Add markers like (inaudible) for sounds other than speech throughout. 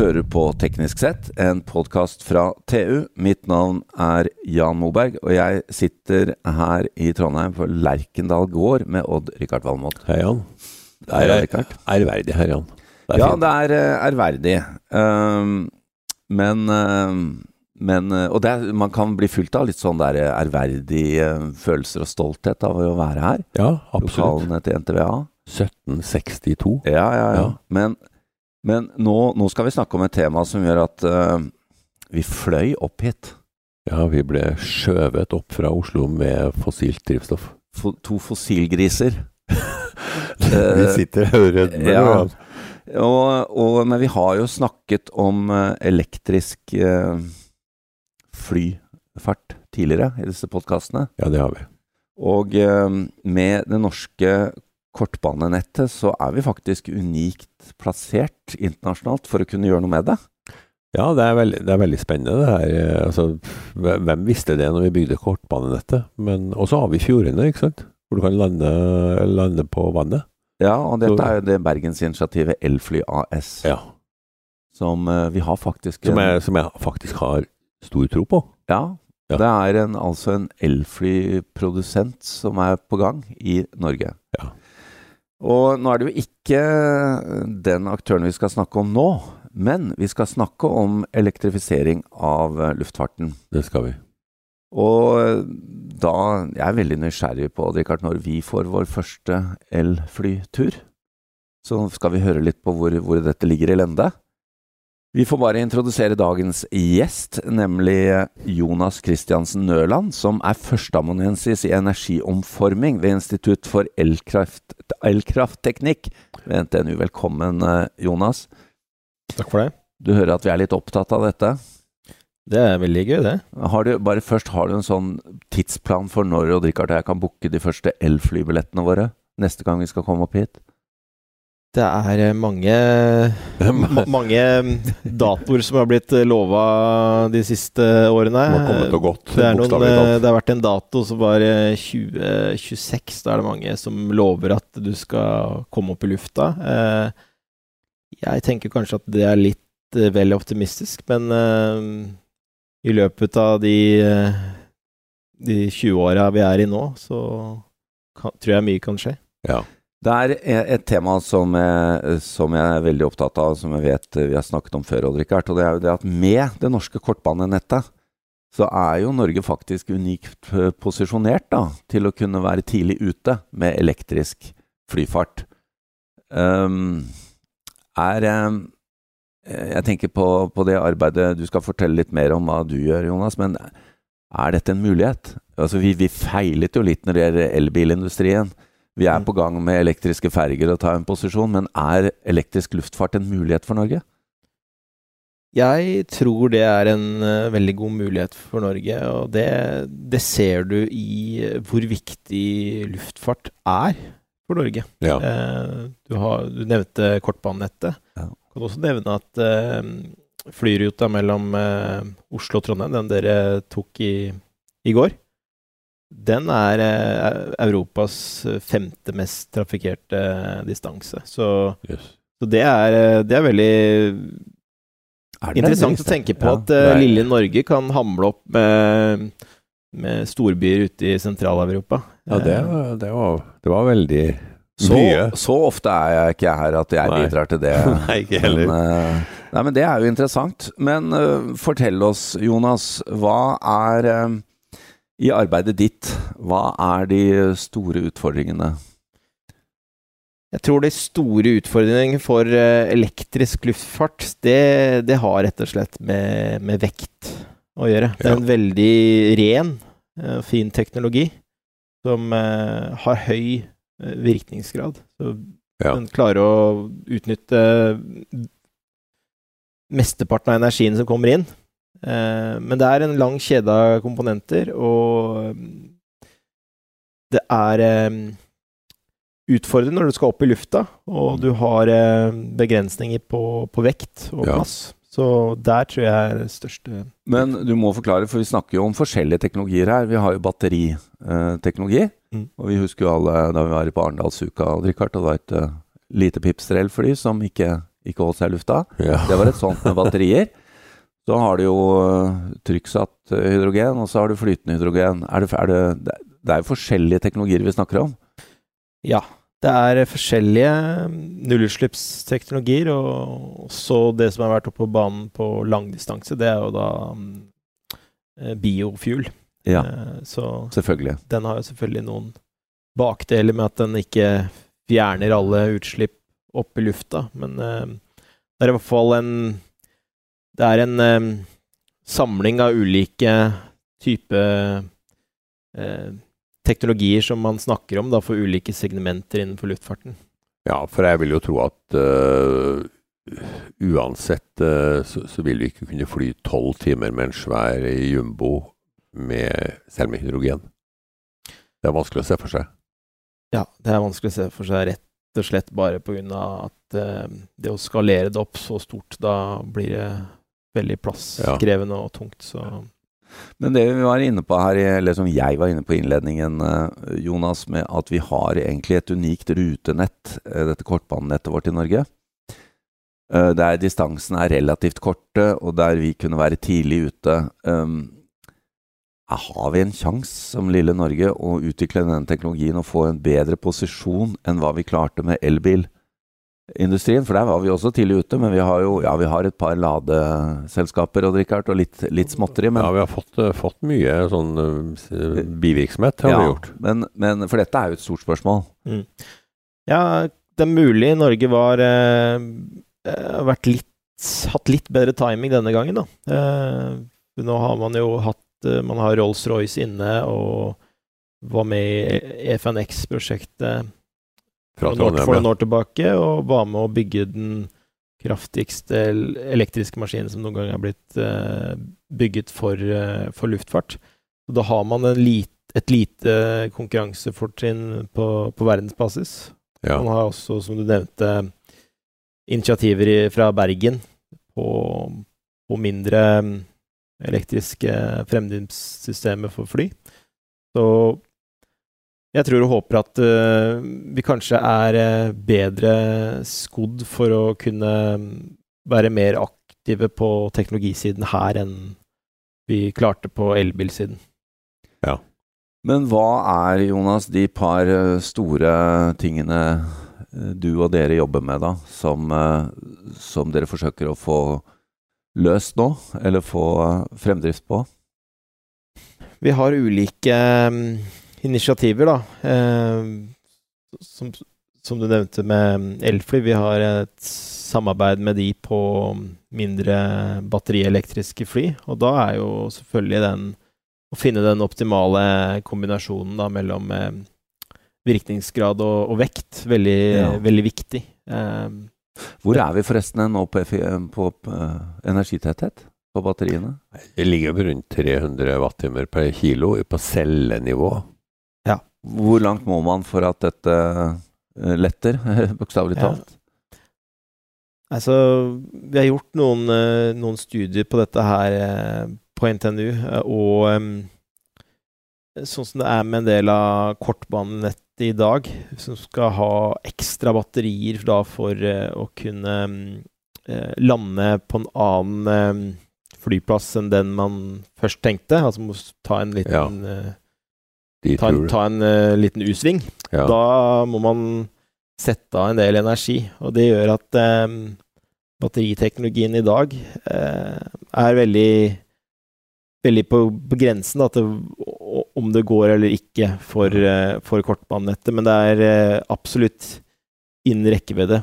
hører på Teknisk sett, en podkast fra TU. Mitt navn er Jan Moberg, og jeg sitter her i Trondheim på Lerkendal gård med Odd-Rikard Valmot. Hei, Jan. Det er Rikard. ærverdig her, Jan. Det er Ja, fint. det er eh, ærverdig. Um, men um, men, eh, og det er, man kan bli fylt av litt sånn der eh, ærverdige eh, følelser og stolthet av å være her. ja, absolutt. Lokalene til NTVA. 1762. Ja, ja, ja. Ja. Men, men nå, nå skal vi snakke om et tema som gjør at uh, vi fløy opp hit. Ja, vi ble skjøvet opp fra Oslo med fossilt drivstoff. Fo to fossilgriser. (laughs) vi Eh, sitter her og rødmer. ja. Og, og, men vi har jo snakket om eh, elektrisk uh, flyfart tidligere i disse podkastene. ja, det har vi. Og uh, med det norske kortbanenettet så er vi faktisk unikt plassert internasjonalt for å kunne gjøre noe med det. Ja, det er, veldig, det er veldig spennende det her. eh, Altså, hvem visste det når vi bygde kortbanenettet? Men Og så har vi fjordene, ikke sant? Hvor du kan lande, lande på vannet. Ja, og dette er jo det bergensinitiativet Elfly AS, Ja. som eh, vi har faktisk Som jeg, som jeg faktisk har stor tro på. Ja, Ja. det er en, altså en elflyprodusent som er på gang i Norge. Ja. Og nå er det jo ikke den aktøren vi skal snakke om nå, men vi skal snakke om elektrifisering av eh, luftfarten. Det skal vi. Og da Jeg er veldig nysgjerrig på, Richard, når vi får vår første elflytur. Så skal vi høre litt på hvor, hvor dette ligger i lende. Vi får bare introdusere dagens gjest, nemlig Jonas Christiansen Nøland, som er førsteamanuensis i energiomforming ved Institutt for elkraft, elkraftteknikk ved NTNU. Velkommen, eh, Jonas. Takk for det. Du hører at vi er litt opptatt av dette. Det er veldig gøy, det. Har du, bare først, har du en sånn tidsplan for når Odd Rikard og jeg kan booke de første elflybillettene våre neste gang vi skal komme opp hit? Det er eh, mange, ma mange datoer som har blitt lova de siste årene. Gått, Det, noen, eh, det har vært en dato som var eh, 2026. Da er det mange som lover at du skal komme opp i lufta. Eh, Jeg tenker kanskje at det er litt eh, vel optimistisk, men eh, i løpet av de, eh, de 20 åra vi er i nå, så kan, tror jeg mye kan skje. Ja. Det er e- et tema som jeg, som jeg er veldig opptatt av, som jeg vet vi har snakket om før, Odd Rikard, og det er jo det at med det norske kortbanenettet, så er jo Norge faktisk unikt eh, posisjonert da, til å kunne være tidlig ute med elektrisk flyfart. Um, er um, Jeg tenker på, på det arbeidet Du skal fortelle litt mer om hva du gjør, Jonas, men er dette en mulighet? Altså, vi, vi feilet jo litt når det gjelder elbilindustrien. Vi er Mm. på gang med elektriske ferger og tar en posisjon, men er elektrisk luftfart en mulighet for Norge? Jeg tror det er en eh, veldig god mulighet for Norge, og det, det ser du i eh, hvor viktig luftfart er for Norge. ja. Eh, du, har, du nevnte kortbanenettet. Ja. Du kan også nevne at uh, flyruta mellom uh, Oslo og Trondheim, den dere tok i, i går, den er eh, Europas femte mest trafikkerte distanse. Så, Yes. så det, er, eh, det er veldig Er det Interessant det? å tenke på Ja, at eh, er- lille Norge kan hamle opp med, med storbyer ute i Sentral-Europa. Ja, det, Eh, det, var, det var veldig Så, mye. så ofte er jeg ikke her at jeg Nei. bidrar til det. (laughs) Nei, ikke heller. Men, eh, nei, men det er jo interessant. Men eh, fortell oss, Jonas, hva er eh, i arbeidet ditt, hva er de store utfordringene? Jeg tror de store utfordringene for eh, elektrisk luftfart, det, det har rett og slett med, med vekt å gjøre. Det er en veldig ren, eh, fin teknologi som eh, har høy virkningsgrad. Så Ja. den klarer å utnytte mesteparten av energien som kommer inn. Eh, men det er en lang kjede av komponenter, og mm, det er eh, utfordrende når du skal opp i lufta, og du har eh, begrensninger på, på vekt og Ja. plass. Så der tror jeg er det største Men du må forklare, for vi snakker jo om forskjellige teknologier her. Vi har jo batteriteknologi. Mm. Og vi husker jo alle da vi var på Arendalsuka og Richard, og det var et uh, lite pipstrellfly som ikke ikke holdt seg i lufta. Ja. Det var et sånt med batterier. (laughs) Så har du jo øh, trykksatt øh, hydrogen, og så har du flytende hydrogen. Er det, er det, det er jo forskjellige teknologier vi snakker om. Ja. Det er forskjellige nullutslippsteknologier, og også det som har vært oppe på banen på langdistanse, det er jo da mm, biofuel. Ja, Eh, Så selvfølgelig. den har jo selvfølgelig noen bakdeler med at den ikke fjerner alle utslipp opp i lufta, men eh, det er i hvert fall en Det er en eh, samling av ulike typer eh, teknologier som man snakker om da, for ulike segmenter innenfor luftfarten. Ja, for jeg vil jo tro at uh, uansett uh, så, så vil vi ikke kunne fly tolv timer med en svær jumbo med, selv med hydrogen. Det er vanskelig å se for seg. Ja, det er vanskelig å se for seg rett og slett bare pga. at uh, det å skalere det opp så stort, da blir det veldig plasskrevende og tungt. Så Men det vi var inne på her, eller som jeg var inne på i innledningen, eh, Jonas, med at vi har egentlig et unikt rutenett, eh, dette kortbanenettet vårt i Norge. eh, Der distansene er relativt korte, og der vi kunne være tidlig ute. Um, har vi en sjanse som lille Norge å utvikle denne teknologien og få en bedre posisjon enn hva vi klarte med elbilindustrien? For der var vi også tidlig ute, men vi har jo ja, vi har et par ladeselskaper og Rikard, og litt, litt småtteri. Men Ja, vi har fått, øh, fått mye sånn øh, bivirksomhet, har vi gjort. Men, men, for dette er jo et stort spørsmål. ja, det er mulig Norge var eh, eh, vært litt, hatt litt bedre timing denne gangen, da. Eh, nå har man jo hatt eh, Man har Rolls-Royce inne og var med i FNX-prosjektet Fra Trondheim, for noen år tilbake, og var med å bygge den kraftigste elektriske maskinen som noen gang er blitt uh, bygget for, uh, for luftfart. Så da har man en lit, et lite konkurransefortrinn på, på verdensbasis. Ja. Man har også, som du nevnte, initiativer i, fra Bergen på, på mindre mm, elektriske fremdriftssystemer for fly. Så jeg tror og håper at uh, vi kanskje er eh, bedre skodd for å kunne mm, være mer aktive på teknologisiden her enn vi klarte på elbilsiden. Ja. Men hva er, Jonas, de par eh, store tingene du og dere jobber med, da, som, som dere forsøker å få løst nå, eller få fremdrift på? Vi har ulike mm, initiativer, da. Eh, som, som du nevnte med elfly. Vi har et samarbeid med de på mindre batterielektriske fly. Og da er jo selvfølgelig den å finne den optimale kombinasjonen da, mellom eh, virkningsgrad og, og vekt veldig, Ja. veldig viktig. Eh, Hvor er vi forresten nå på, FI på eh, energitetthet på batteriene? Det ligger på rundt 300 wattimer per kilo på cellenivå. Hvor langt må man for at dette eh, letter, (laughs) bokstavelig Ja. talt? Altså, vi har gjort noen, eh, noen studier på dette her eh, på NTNU, og sånn som det er med en del av kortbanenettet i dag, som skal ha ekstra batterier da for å kunne lande på en annen flyplass enn den man først tenkte, altså må ta en liten, De ta en, ta en uh, liten U-sving. ja. Da må man sette av en del energi, og det gjør at um, batteriteknologien i dag uh, er veldig veldig på, på grensen da, til om det går eller ikke for, uh, for kortbanenettet, men det er absolutt innen rekkevidde.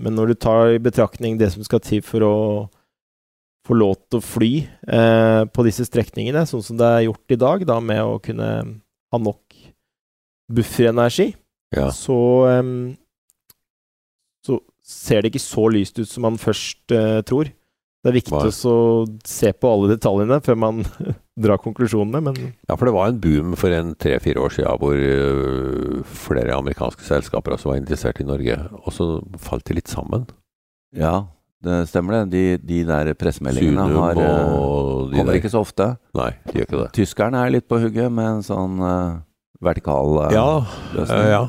Men når du tar i betraktning det som skal til for å få lov til å fly eh, på disse strekningene, sånn som det er gjort i dag, da med å kunne ha nok bufferenergi, ja. så, um, så ser det ikke så lyst ut som man først uh, tror. Det er viktig å se på alle detaljene før man (laughs) drar konklusjonene, men Ja, for det var en boom for en tre-fire år siden hvor uh, flere amerikanske selskaper også var interessert i Norge, og så falt de litt sammen. Ja, det stemmer det. De, de der pressemeldingene har, eh, de kommer der. ikke så ofte. Nei, de gjør ikke det. Tyskerne er litt på hugget med en sånn uh, vertikal uh, Ja, løsning. Uh, ja.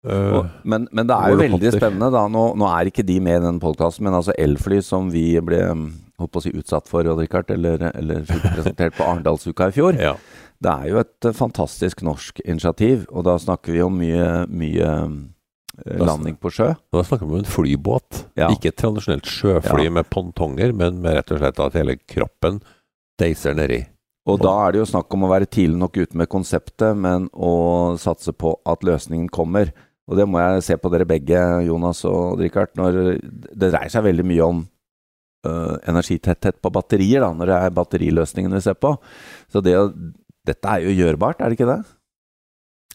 Eh, Og, men, men det er jo veldig spennende, da. Nå, nå er ikke de med i den podkasten, men altså elfly som vi ble mm, holdt på å si utsatt for, Richard, eller, eller fikk (laughs) presentert på Arendalsuka i fjor. ja. Det er jo et eh, fantastisk norsk initiativ, og da snakker vi om mye, mye eh, Da- landing på sjø. Da snakker vi om en flybåt. Ja. Ikke et tradisjonelt sjøfly Ja. med pontonger, men med rett og slett at hele kroppen deiser nedi. Og da er det jo snakk om å være tidlig nok ute med konseptet, men å satse på at løsningen kommer. Og det må jeg se på dere begge, Jonas og Richard, når det dreier seg veldig mye om øh, energitetthet på batterier, da, når det er batteriløsningen vi ser på. Så det, dette er jo gjørbart, er det ikke det?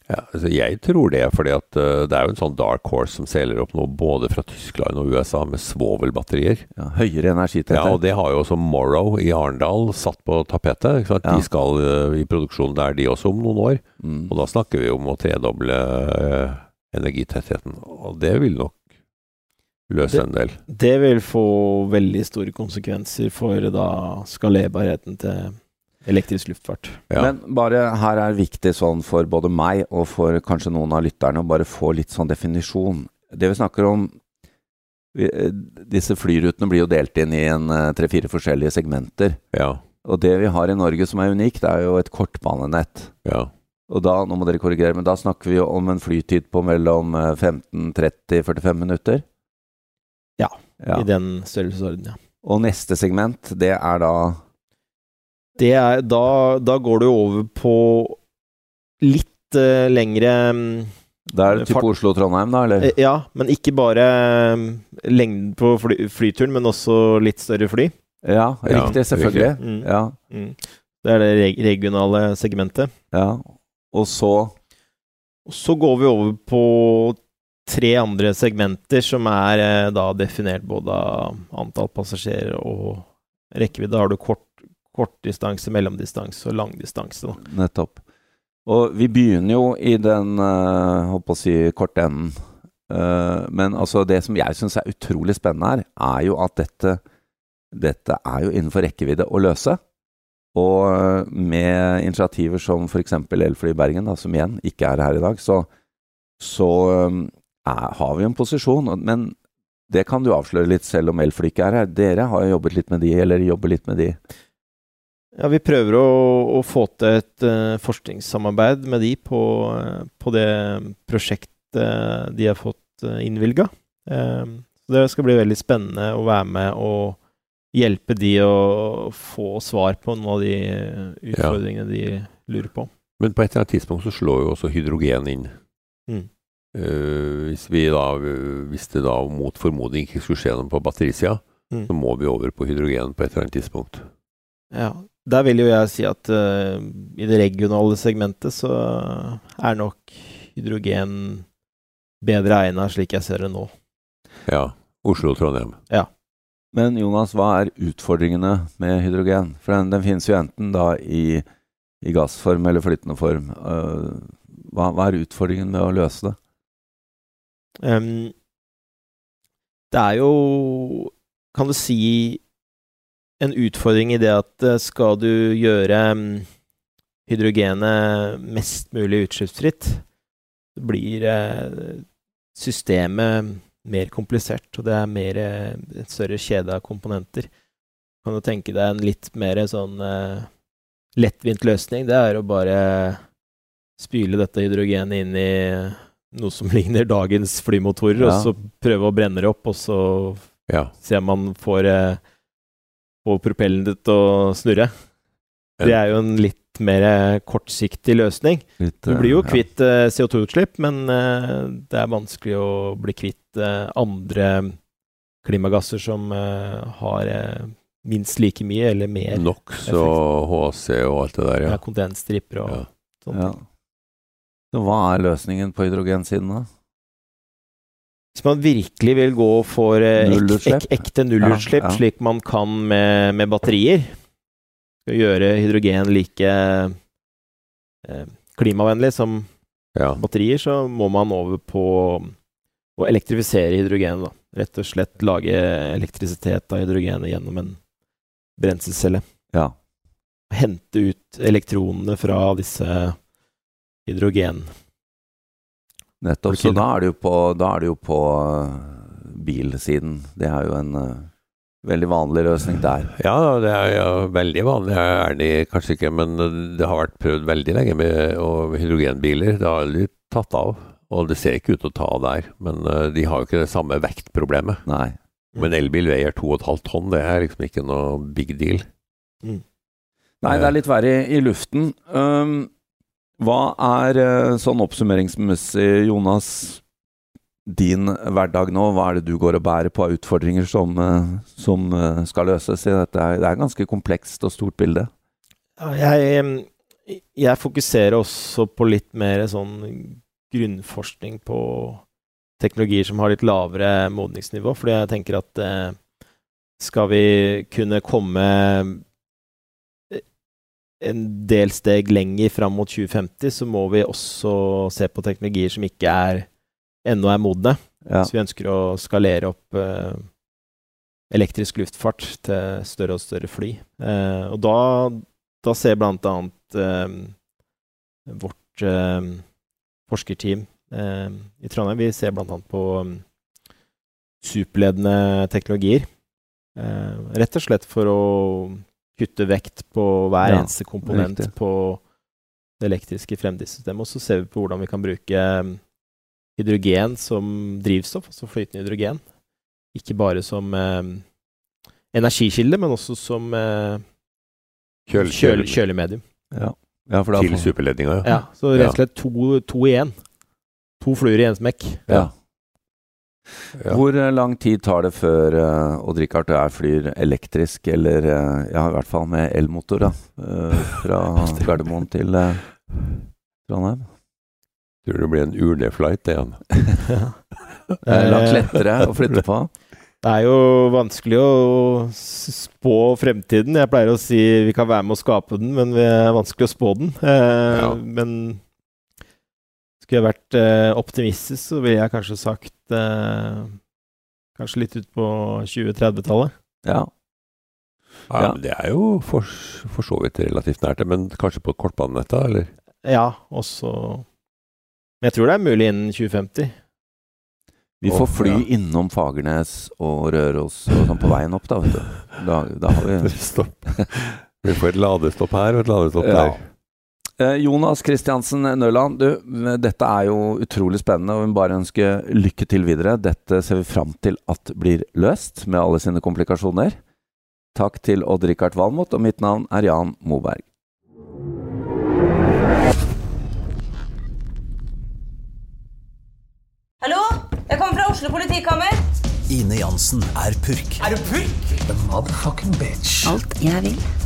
Ja, altså jeg tror det, fordi at eh, det er jo en sånn dark horse som seiler opp nå, både fra Tyskland og USA, med svovelbatterier. Ja, høyere energitetthet. Ja, og det har jo også Morrow i Arendal satt på tapetet. Ja. De skal uh, i produksjon der, de også, om noen år. Mm. Og da snakker vi om å tredoble uh, energitettheten. Og det vil nok løse Det- en del. Det vil få veldig store konsekvenser for da skalerbarheten til elektrisk luftfart. Ja. Men bare her er viktig sånn for både meg og for kanskje noen av lytterne å bare få litt sånn definisjon. Det vi snakker om vi, eh, Disse flyrutene blir jo delt inn i en eh, tre-fire forskjellige segmenter. ja, Og det vi har i Norge som er unikt, er jo et kortbanenett. ja. Og da, nå må dere korrigere, men da snakker vi jo om en flytid på mellom eh, 15, 30, 45 minutter? Ja, ja. I den størrelsesorden, ja. Og neste segment, det er da Det er, da, da går du over på litt uh, lengre um, Da er det type Oslo-Trondheim, da, eller? eh, Ja, men ikke bare mm, lengden på fly, flyturen, men også litt større fly. Ja, Ja, riktig, selvfølgelig. Mm. Ja, Mm. Det er det reg regionale segmentet. ja. Og så Og så går vi over på tre andre segmenter som er eh, da definert både av antall passasjerer og rekkevidde. Har du kort, kortdistanse, mellomdistanse og langdistanse. Da. Nettopp. Og vi begynner jo i den uh, holdt på å si korte enden. Eh, men altså det som jeg syns er utrolig spennende her, er jo at dette, dette er jo innenfor rekkevidde å løse. Og eh, med initiativer som f.eks. Elfly Bergen, da, som igjen ikke er her i dag, så, så er, har vi en posisjon. Men det kan du avsløre litt, selv om Elfly ikke er her. Dere har jo jobbet litt med de, eller jobber litt med de. Ja, vi prøver å, å få til et uh, forskningssamarbeid med de på, uh, på det prosjektet de har fått uh, innvilga. så det skal bli veldig spennende å være med og hjelpe de å få svar på noen av de utfordringene utfordringene de lurer på. Men på et eller annet tidspunkt så slår jo også hydrogen inn. Mm. Eh, hvis, vi da, hvis det da mot formodning ikke skulle skje noe på batterisida, Mm. så må vi over på hydrogen på et eller annet tidspunkt. Ja, der vil jo jeg si at uh, i det regionale segmentet så er nok hydrogen bedre egna, slik jeg ser det nå. Ja. Oslo-Trondheim. Men Jonas, hva er utfordringene med hydrogen? For den, den finnes jo enten da i, i gassform eller flytende form. Uh, hva, hva er utfordringen med å løse det? Um, det er jo, kan du si, en utfordring i det at eh, skal du gjøre hydrogenet mest mulig utslippsfritt, blir eh, systemet mer komplisert, og det er mer eh, en større kjede av komponenter. Kan du tenke deg en litt mer sånn eh, lettvint løsning? Det er å bare spyle dette hydrogenet inn i noe som (laughs) ligner dagens flymotorer, Ja. og så prøve å brenne det opp, og så Ja. se om man får, eh, får propellen ditt til å snurre. Det er jo en litt mer eh, kortsiktig løsning. Litt, Du blir jo kvitt ja. CO2-utslipp, men eh, det er vanskelig å bli kvitt eh, andre klimagasser som eh, har eh, minst like mye eller mer. NOx og HC og alt det der, Ja. ja. Kondensstripper og Ja. sånt. Ja. Så hva er løsningen på hydrogensiden, da? Hvis man virkelig vil gå for eh, ek, ek, ekte nullutslipp, Ja, ja. slik man kan med, med batterier, gjøre hydrogen like eh, klimavennlig som ja. batterier, så må man over på å elektrifisere hydrogenet. Da. Rett og slett lage elektrisitet av hydrogenet gjennom en brenselcelle. Ja. Hente ut elektronene fra disse hydrogen... Nettopp. Så da er det jo på, da er det jo på uh, bilsiden. Det er jo en uh, veldig vanlig løsning der. Ja, det er ja, veldig vanlig er det kanskje ikke, men det har vært prøvd veldig lenge med hydrogenbiler. Det har aldri tatt av. Og det ser ikke ut til å ta av der, men uh, de har jo ikke det samme vektproblemet. Nei. Men elbil veier 2,5 tonn, det er liksom ikke noe big deal. Mm. Nei, det er litt verre i, i luften. Um, hva er uh, sånn oppsummeringsmessig, Jonas, din hverdag nå? Hva er det du går og bærer på av utfordringer som, uh, som uh, skal løses? i Dette det er ganske komplekst og stort bilde. Jeg, jeg fokuserer også på litt mer sånn grunnforskning på teknologier som har litt lavere modningsnivå, fordi jeg tenker at eh, skal vi kunne komme eh, en del steg lenger fram mot 2050, så må vi også se på teknologier som ikke er ennå er modne. Ja. Så vi ønsker å skalere opp eh, elektrisk luftfart til større og større fly. Eh, og da, da ser blant annet eh, vårt eh, forskerteam eh, i Trondheim. Vi ser blant annet på um, superledende teknologier. Rett og slett for å kutte vekt på hver ja, eneste komponent riktig. på det elektriske fremdriftssystemet. Og så ser vi på hvordan vi kan bruke um, hydrogen som drivstoff, altså flytende hydrogen. Ikke bare som eh, energikilde, men også som eh, kjøl, kjøl, kjølemedium. Ja. Ja, Til superledninga, ja. ja. Så rett og slett to, to igjen. To fluer i én smekk. Ja. Ja. Hvor eh, lang tid tar det før uh, Odd Rikard og jeg flyr elektrisk, eller uh, ja, i hvert fall med elmotor, da, uh, fra (laughs) Gardermoen til uh, Trondheim? Tror det blir en urneflight, det igjen. det er langt lettere å flytte på. Det er jo vanskelig å spå fremtiden. Jeg pleier å si vi kan være med å skape den, men det er vanskelig å spå den. Eh, ja. Men skulle jeg vært eh, optimistisk, så ville jeg kanskje sagt eh, Kanskje litt ut på 2030-tallet. Ja. Ja, ja. Det er jo for, for, så vidt relativt nært men kanskje på kortbanenettet, eller? Ja, også Men jeg tror det er mulig innen 2050. Vi får fly ja. innom Fagernes og Røros og sånn på veien opp, da, vet du. Da, da har vi (laughs) Stopp. Vi får et ladestopp her og et ladestopp ja. der. Eh, Jonas Kristiansen Nøland, du, dette er jo utrolig spennende, og vi bare ønsker lykke til videre. Dette ser vi fram til at blir løst, med alle sine komplikasjoner. Takk til Odd-Rikard Valmot, og mitt navn er Jan Moberg. Hallo? Jeg kommer fra Oslo politikammer. Ine Jansen er purk. Er du purk? The motherfucking bitch. Alt jeg vil